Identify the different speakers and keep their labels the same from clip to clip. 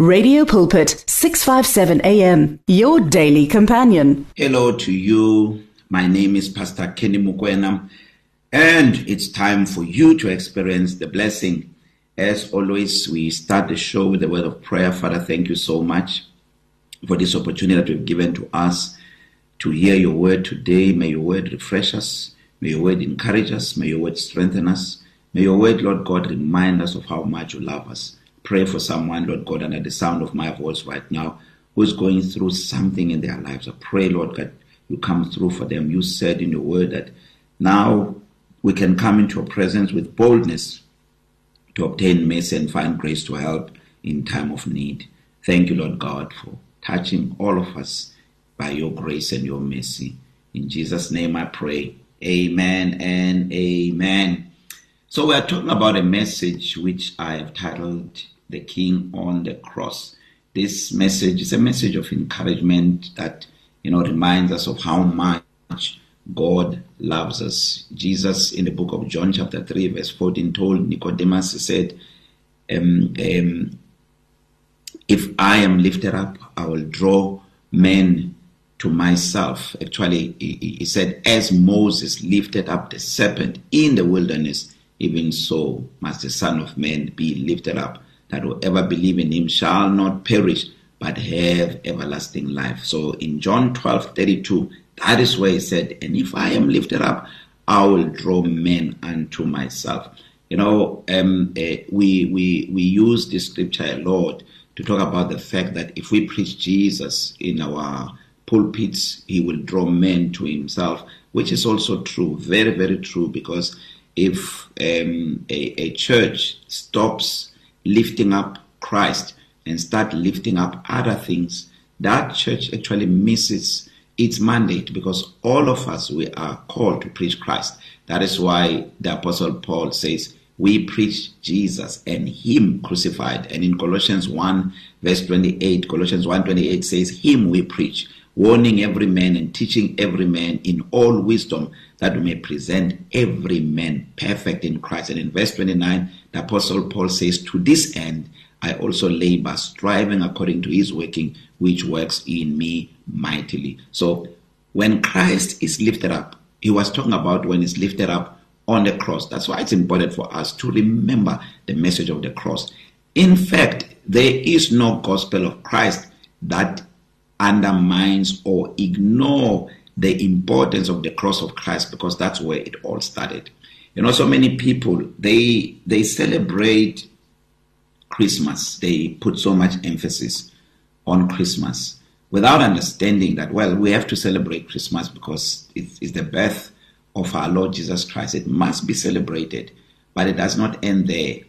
Speaker 1: Radio Pulpit 657 AM your daily companion.
Speaker 2: Hello to you. My name is Pastor Kenny Mukwena and it's time for you to experience the blessing. As always, we start the show with a word of prayer. Father, thank you so much for this opportunity that you've given to us to hear your word today. May your word refresh us. May your word encourage us. May your word strengthen us. May your word, Lord God, remind us of how much you love us pray for someone, Lord God, under the sound of my voice right now, who is going through something in their lives. I pray, Lord God, you come through for them. You said in your word that now we can come into your presence with boldness to obtain mercy and find grace to help in time of need. Thank you, Lord God, for touching all of us by your grace and your mercy. In Jesus' name I pray. Amen and amen. So we are talking about a message which I have titled the King on the cross. This message is a message of encouragement that you know reminds us of how much God loves us. Jesus in the book of John chapter 3 verse 14 told Nicodemus he said um, um, if I am lifted up I will draw men to myself. Actually he, he said as Moses lifted up the serpent in the wilderness even so must the son of man be lifted up that whoever believe in him shall not perish but have everlasting life. So in John 12:32 that is where he said and if I am lifted up I will draw men unto myself. You know um uh, we we we use this scripture a lot to talk about the fact that if we preach Jesus in our pulpits he will draw men to himself which is also true very very true because if um a a church stops lifting up Christ and start lifting up other things, that church actually misses its mandate because all of us we are called to preach Christ. That is why the apostle Paul says we preach Jesus and him crucified and in Colossians 1 verse 28 Colossians 1:28 says him we preach warning every man and teaching every man in all wisdom that we may present every man perfect in Christ. And in verse 29 the apostle Paul says to this end I also labor striving according to his working which works in me mightily. So when Christ is lifted up he was talking about when he's lifted up on the cross. That's why it's important for us to remember the message of the cross. In fact there is no gospel of Christ that undermines or ignore the importance of the cross of Christ because that's where it all started. You know so many people they they celebrate Christmas. They put so much emphasis on Christmas without understanding that well we have to celebrate Christmas because it is the birth of our Lord Jesus Christ. It must be celebrated, but it does not end there.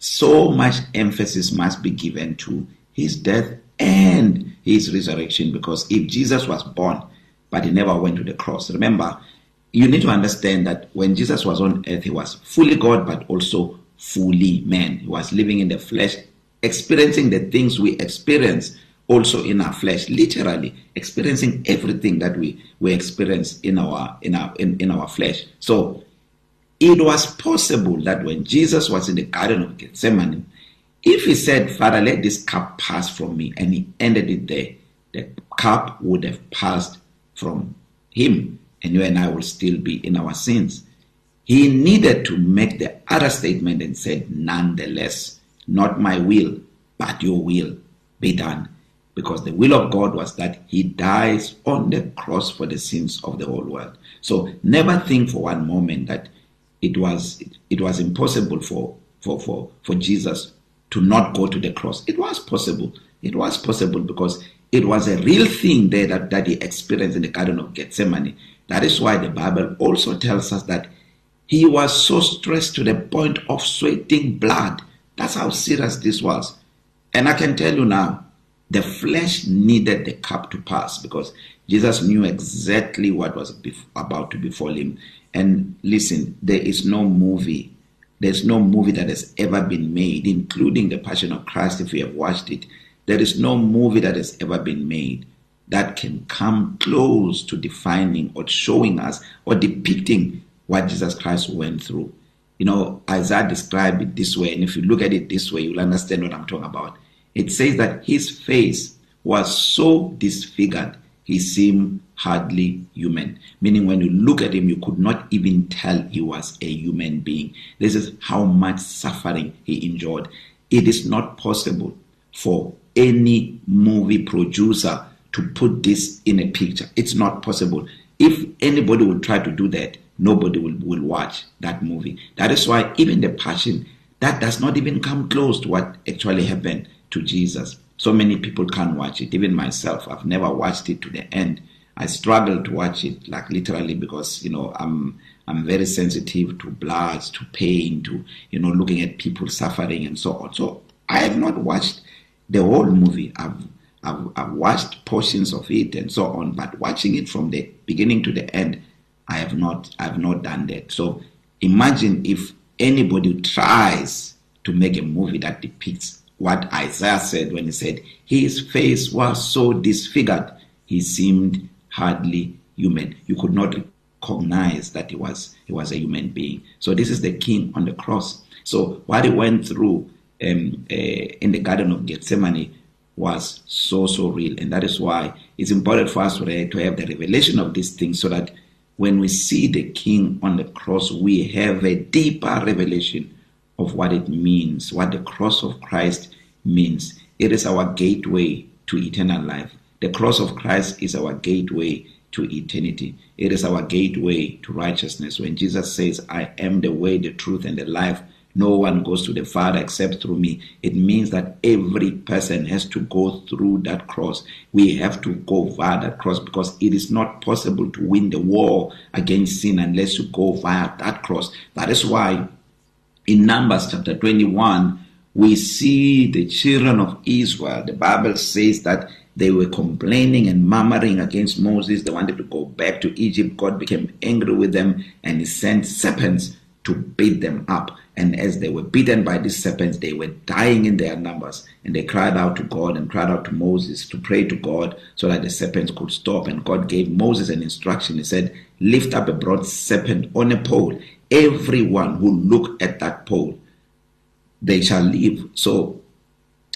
Speaker 2: So much emphasis must be given to his death and his resurrection because if Jesus was born but he never went to the cross remember you need to understand that when Jesus was on earth he was fully God but also fully man. He was living in the flesh experiencing the things we experience also in our flesh literally experiencing everything that we we experience in our in our in, in our flesh. So it was possible that when Jesus was in the garden of Gethsemane if he said father let this cup pass from me and he ended it there the cup would have passed from him and you and I will still be in our sins. He needed to make the other statement and said nonetheless not my will but your will be done because the will of God was that he dies on the cross for the sins of the whole world. So never think for one moment that it was it, was impossible for for for for Jesus to not go to the cross. It was possible. It was possible because it was a real thing there that that he experienced in the garden of Gethsemane. That is why the bible also tells us that he was so stressed to the point of sweating blood. That's how serious this was. And i can tell you now the flesh needed the cup to pass because jesus knew exactly what was about to befall him. And listen there is no movie there's no movie that has ever been made including the passion of Christ if you have watched it. There is no movie that has ever been made that can come close to defining or showing us or depicting what Jesus Christ went through. You know Isaiah described it this way and if you look at it this way you'll understand what I'm talking about. It says that his face was so disfigured he seemed hardly human meaning when you look at him you could not even tell he was a human being. This is how much suffering he endured. It is not possible for any movie producer to put this in a picture. It's not possible. If anybody would try to do that nobody will will watch that movie. That is why even the passion that does not even come close to what actually happened to Jesus. So many people can't watch it. Even myself I've never watched it to the end. I struggle to watch it like literally because you know I'm I'm very sensitive to blood to pain to you know looking at people suffering and so on. So I have not watched the whole movie. I've I've, I've watched portions of it and so on but watching it from the beginning to the end I have not I have not done that. So imagine if anybody tries to make a movie that depicts what Isaiah said when he said his face was so disfigured he seemed hardly human. You could not recognize that he was he was a human being. So this is the king on the cross. So what he went through um uh, in the garden of Gethsemane was so so real. And that is why it's important for us to have the revelation of these things so that when we see the king on the cross we have a deeper revelation of what it means what the cross of Christ means. It is our gateway to eternal life. The cross of Christ is our gateway to eternity. It is our gateway to righteousness. When Jesus says I am the way the truth and the life no one goes to the father except through me. It means that every person has to go through that cross. We have to go via that cross because it is not possible to win the war against sin unless you go via that cross. That is why in numbers chapter 21 we see the children of Israel. The bible says that they were complaining and murmuring against Moses. They wanted to go back to Egypt. God became angry with them and he sent serpents to beat them up. And as they were beaten by these serpents they were dying in their numbers. And they cried out to God and cried out to Moses to pray to God so that the serpents could stop. And God gave Moses an instruction. He said lift up a broad serpent on a pole everyone who look at that pole they shall live. So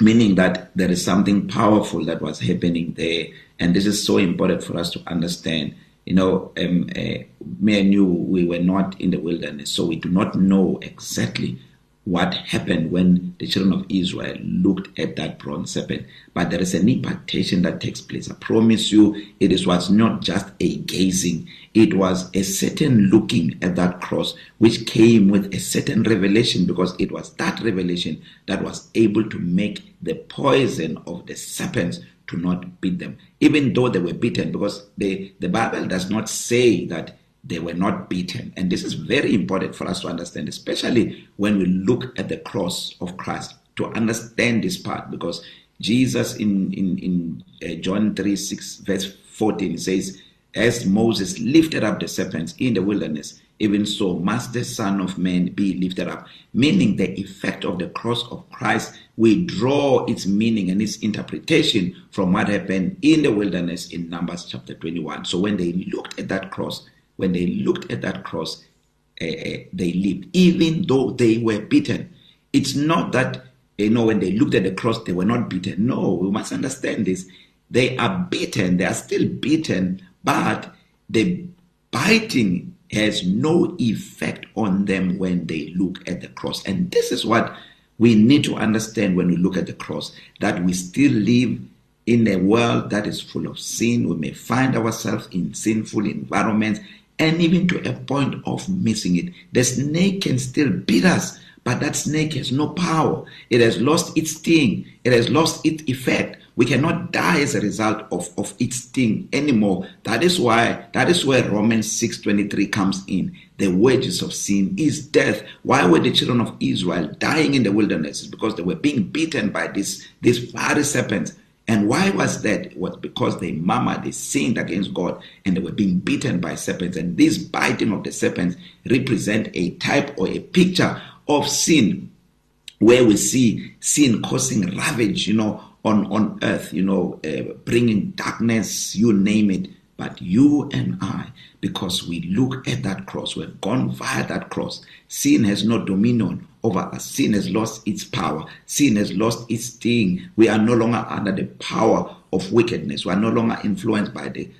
Speaker 2: meaning that there is something powerful that was happening there. And this is so important for us to understand. You know um uh, me and you we were not in the wilderness so we do not know exactly what happened when the children of Israel looked at that bronze serpent. But there is an impartation that takes place. I promise you it is was not just a gazing. It was a certain looking at that cross which came with a certain revelation because it was that revelation that was able to make the poison of the serpents to not beat them. Even though they were beaten because the the bible does not say that they were not beaten. And this is very important for us to understand especially when we look at the cross of Christ to understand this part because Jesus in in in uh, John 3:6 verse 14 says as Moses lifted up the serpents in the wilderness even so must the son of man be lifted up. Meaning the effect of the cross of Christ we draw its meaning and its interpretation from what happened in the wilderness in Numbers chapter 21 so when they looked at that cross when they looked at that cross uh, they lived. Even though they were beaten it's not that you know when they looked at the cross they were not beaten. No we must understand this. They are beaten they are still beaten but the biting has no effect on them when they look at the cross. And this is what we need to understand when we look at the cross that we still live in a world that is full of sin. We may find ourselves in sinful environments and even to a point of missing it. The snake can still beat us but that snake has no power. It has lost its sting. It has lost its effect. We cannot die as a result of of its sting anymore. That is why that is where Romans 6:23 comes in. The wages of sin is death. Why were the children of Israel dying in the wilderness? Because they were being beaten by this these fiery serpents and why was that? It was because they murmured they sinned against God and they were being beaten by serpents. And this biting of the serpents represent a type or a picture of sin where we see sin causing ravage you know on on earth you know uh, bringing darkness you name it. But you and I, because we look at that cross, we've gone via that cross. Sin has no dominion over us. Sin has lost its power. Sin has lost its sting. We are no longer under the power of wickedness. We are no longer influenced by the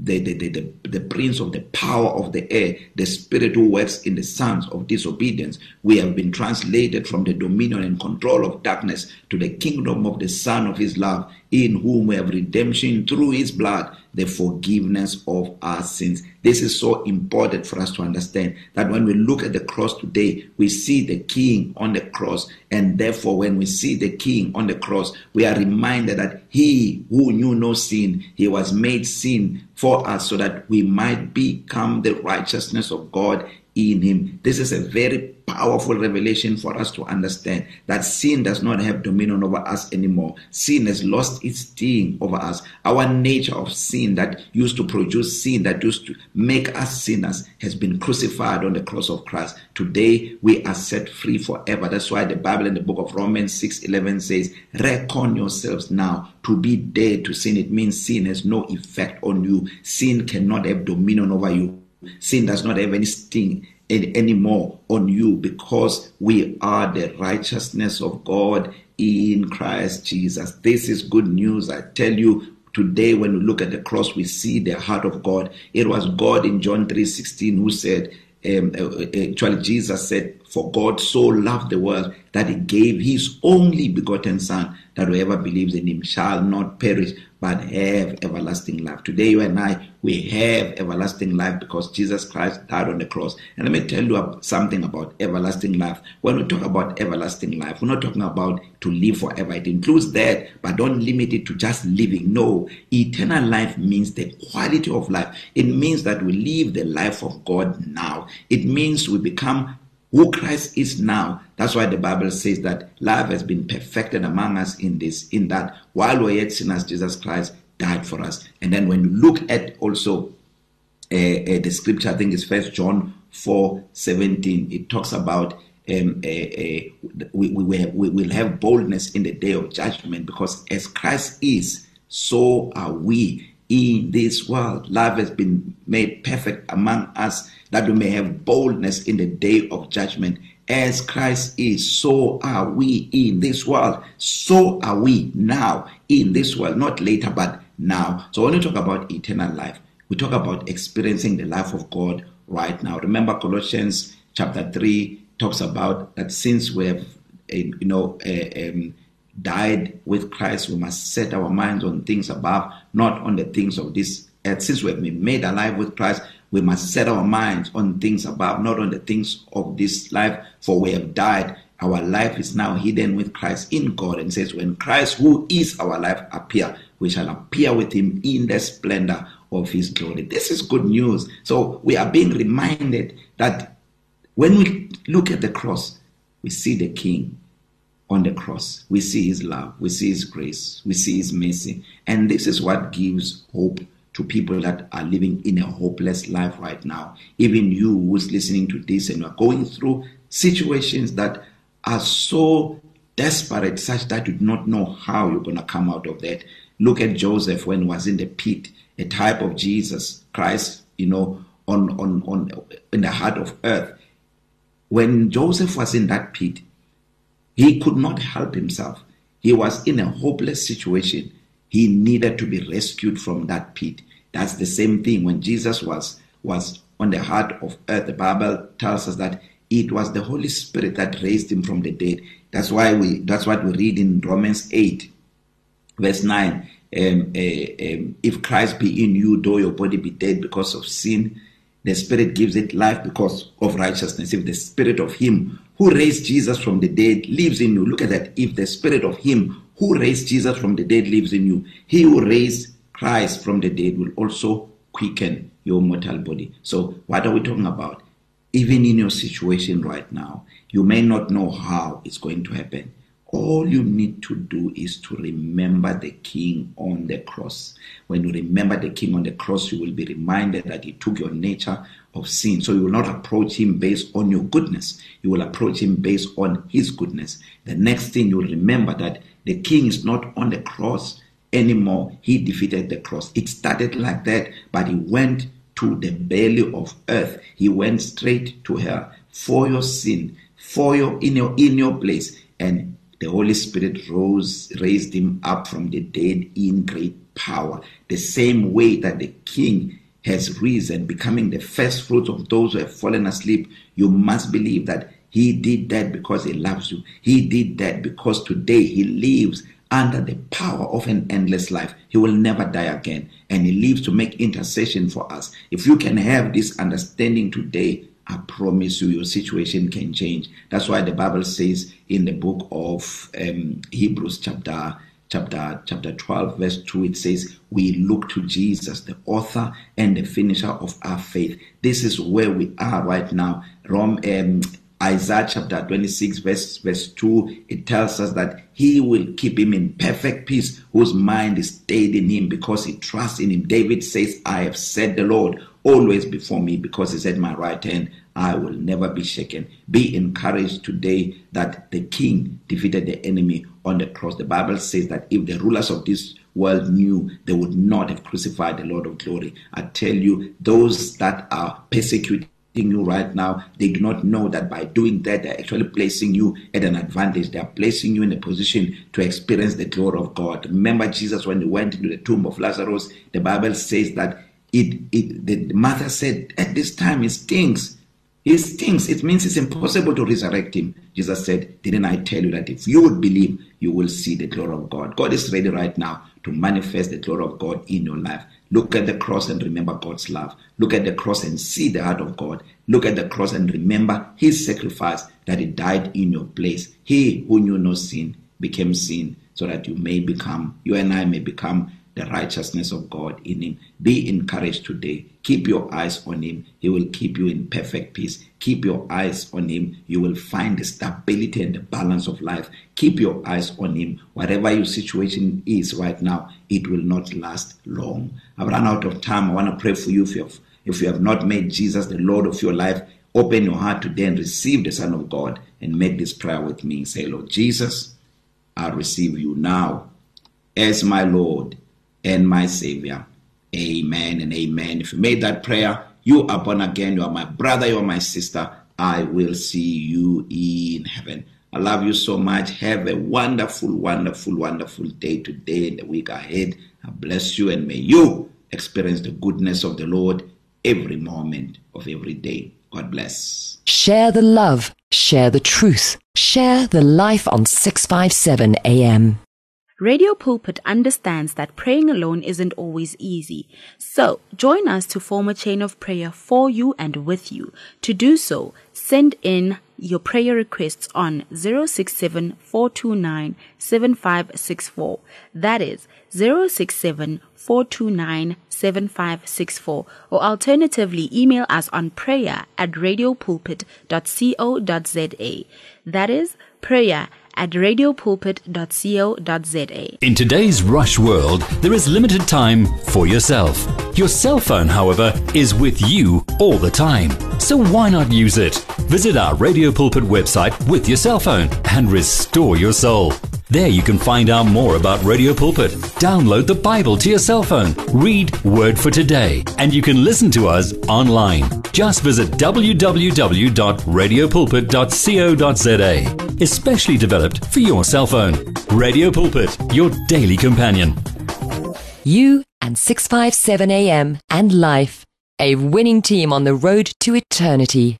Speaker 2: the, the, the, the, the prince of the power of the air, the spirit who works in the sons of disobedience. We have been translated from the dominion and control of darkness to the kingdom of the Son of His love, in whom we have redemption through His blood, the forgiveness of our sins. This is so important for us to understand that when we look at the cross today, we see the King on the cross, and therefore, when we see the King on the cross, we are reminded that He who knew no sin, He was made sin for us so that we might become the righteousness of God in him. This is a very powerful revelation for us to understand that sin does not have dominion over us anymore. Sin has lost its sting over us. Our nature of sin that used to produce sin, that used to make us sinners, has been crucified on the cross of Christ. Today we are set free forever. That's why the Bible in the book of Romans 6 11 says, Reckon yourselves now to be dead to sin. It means sin has no effect on you, sin cannot have dominion over you. Sin does not have any sting anymore on you because we are the righteousness of God in Christ Jesus. This is good news. I tell you, today when we look at the cross, we see the heart of God. It was God in John 3:16 who said, um, uh, uh, actually Jesus said, For God so loved the world that he gave his only begotten Son, that whoever believes in him shall not perish, but have everlasting life. Today, you and I, we have everlasting life because Jesus Christ died on the cross. And let me tell you something about everlasting life. When we talk about everlasting life, we're not talking about to live forever. It includes that, but don't limit it to just living. No, eternal life means the quality of life. It means that we live the life of God now. It means we become who Christ is now. That's why the Bible says that love has been perfected among us in this, in that while we're yet sinners, Jesus Christ died for us. And then when you look at also uh, uh, the scripture, I think it's First John 4 17, it talks about um, uh, uh, we, we, we will have boldness in the day of judgment because as Christ is, so are we in this world. Love has been made perfect among us that we may have boldness in the day of judgment. As Christ is, so are we in this world. So are we now in this world, not later, but now. So when we talk about eternal life, we talk about experiencing the life of God right now. Remember Colossians chapter 3 talks about that since we have you know uh, um, died with Christ, we must set our minds on things above, not on the things of this earth. Since we have been made alive with Christ, we must set our minds on things above, not on the things of this life, for we have died. Our life is now hidden with Christ in God. And says, When Christ, who is our life, appear, we shall appear with him in the splendor of his glory. This is good news. So we are being reminded that when we look at the cross, we see the King on the cross. We see his love, we see his grace, we see his mercy. And this is what gives hope to people that are living in a hopeless life right now. Even you who's listening to this and you're going through situations that are so desperate, such that you do not know how you're going to come out of that. Look at Joseph when he was in the pit, a type of Jesus Christ, you know, on, on, on in the heart of earth. When Joseph was in that pit, he could not help himself. He was in a hopeless situation. He needed to be rescued from that pit. That's the same thing when Jesus was was on the heart of earth. The Bible tells us that it was the Holy Spirit that raised him from the dead. That's why we that's what we read in Romans 8 verse 9. Um, uh, um, if Christ be in you, though your body be dead because of sin, the Spirit gives it life because of righteousness. If the Spirit of Him who raised Jesus from the dead lives in you, look at that. If the Spirit of Him who raised Jesus from the dead lives in you, He who raised Christ from the dead will also quicken your mortal body. So, what are we talking about? Even in your situation right now, you may not know how it's going to happen. All you need to do is to remember the King on the cross. When you remember the King on the cross, you will be reminded that He took your nature of sin. So you will not approach Him based on your goodness, you will approach Him based on His goodness. The next thing you remember that the King is not on the cross anymore. He defeated the cross. It started like that, but he went to the belly of earth. He went straight to her for your sin, for your in your in your place, and the Holy Spirit rose raised him up from the dead in great power. The same way that the king has risen, becoming the first fruits of those who have fallen asleep, you must believe that he did that because he loves you. He did that because today he lives under the power of an endless life. He will never die again. And he lives to make intercession for us. If you can have this understanding today, I promise you, your situation can change. That's why the Bible says in the book of um, Hebrews, chapter chapter chapter 12 verse 2 it says we look to Jesus the author and the finisher of our faith. This is where we are right now. Rome um, Isaiah chapter 26 verse verse 2 it tells us that he will keep him in perfect peace whose mind is stayed in him because he trusts in him. David says I have set the Lord. Always before me because he's at my right hand I will never be shaken. Be encouraged today that the king defeated the enemy on the cross. The bible says that if the rulers of this world knew they would not have crucified the lord of glory. I tell you those that are persecuting you right now they do not know that by doing that they're actually placing you at an advantage. They are placing you in a position to experience the glory of God. Remember Jesus when he went into the tomb of Lazarus? The bible says that it it the mother said at this time it stinks. He stinks. It means it's impossible to resurrect him. Jesus said didn't I tell you that if you would believe you will see the glory of God? God is ready right now to manifest the glory of God in your life. Look at the cross and remember God's love. Look at the cross and see the heart of God. Look at the cross and remember his sacrifice that he died in your place. He who knew no sin became sin so that you may become you and I may become the righteousness of God in him. Be encouraged today. Keep your eyes on him. He will keep you in perfect peace. Keep your eyes on him. You will find the stability and the balance of life. Keep your eyes on him. Whatever your situation is right now, it will not last long. I've run out of time. I want to pray for you if you have, if you have not made Jesus the Lord of your life. Open your heart today and receive the Son of God and make this prayer with me. Say, Lord Jesus, I receive you now as my Lord and my Savior. Amen and amen. If you made that prayer, you are born again. You are my brother. You are my sister. I will see you in heaven. I love you so much. Have a wonderful, wonderful, wonderful day today and the week ahead. I bless you and may you experience the goodness of the Lord every moment of every day. God bless.
Speaker 3: Share the love, share the truth, share the life on 657 AM.
Speaker 4: Radio Pulpit understands that praying alone isn't always easy. So, join us to form a chain of prayer for you and with you. To do so, send in your prayer requests on 0674297564. That is 0674297564 or alternatively email us on prayer at radiopulpit.co.za. That is prayer at radiopulpit.co.za.
Speaker 5: In today's rush world, there is limited time for yourself. Your cell phone, however, is with you all the time. So why not use it? Visit our Radio Pulpit website with your cell phone and restore your soul. There you can find out more about Radio Pulpit. Download the Bible to your cell phone, read Word for Today, and you can listen to us online. Just visit www.radiopulpit.co.za. Especially developed for your cell phone. Radio Pulpit, your daily companion.
Speaker 3: You and 657 AM and life, a winning team on the road to eternity.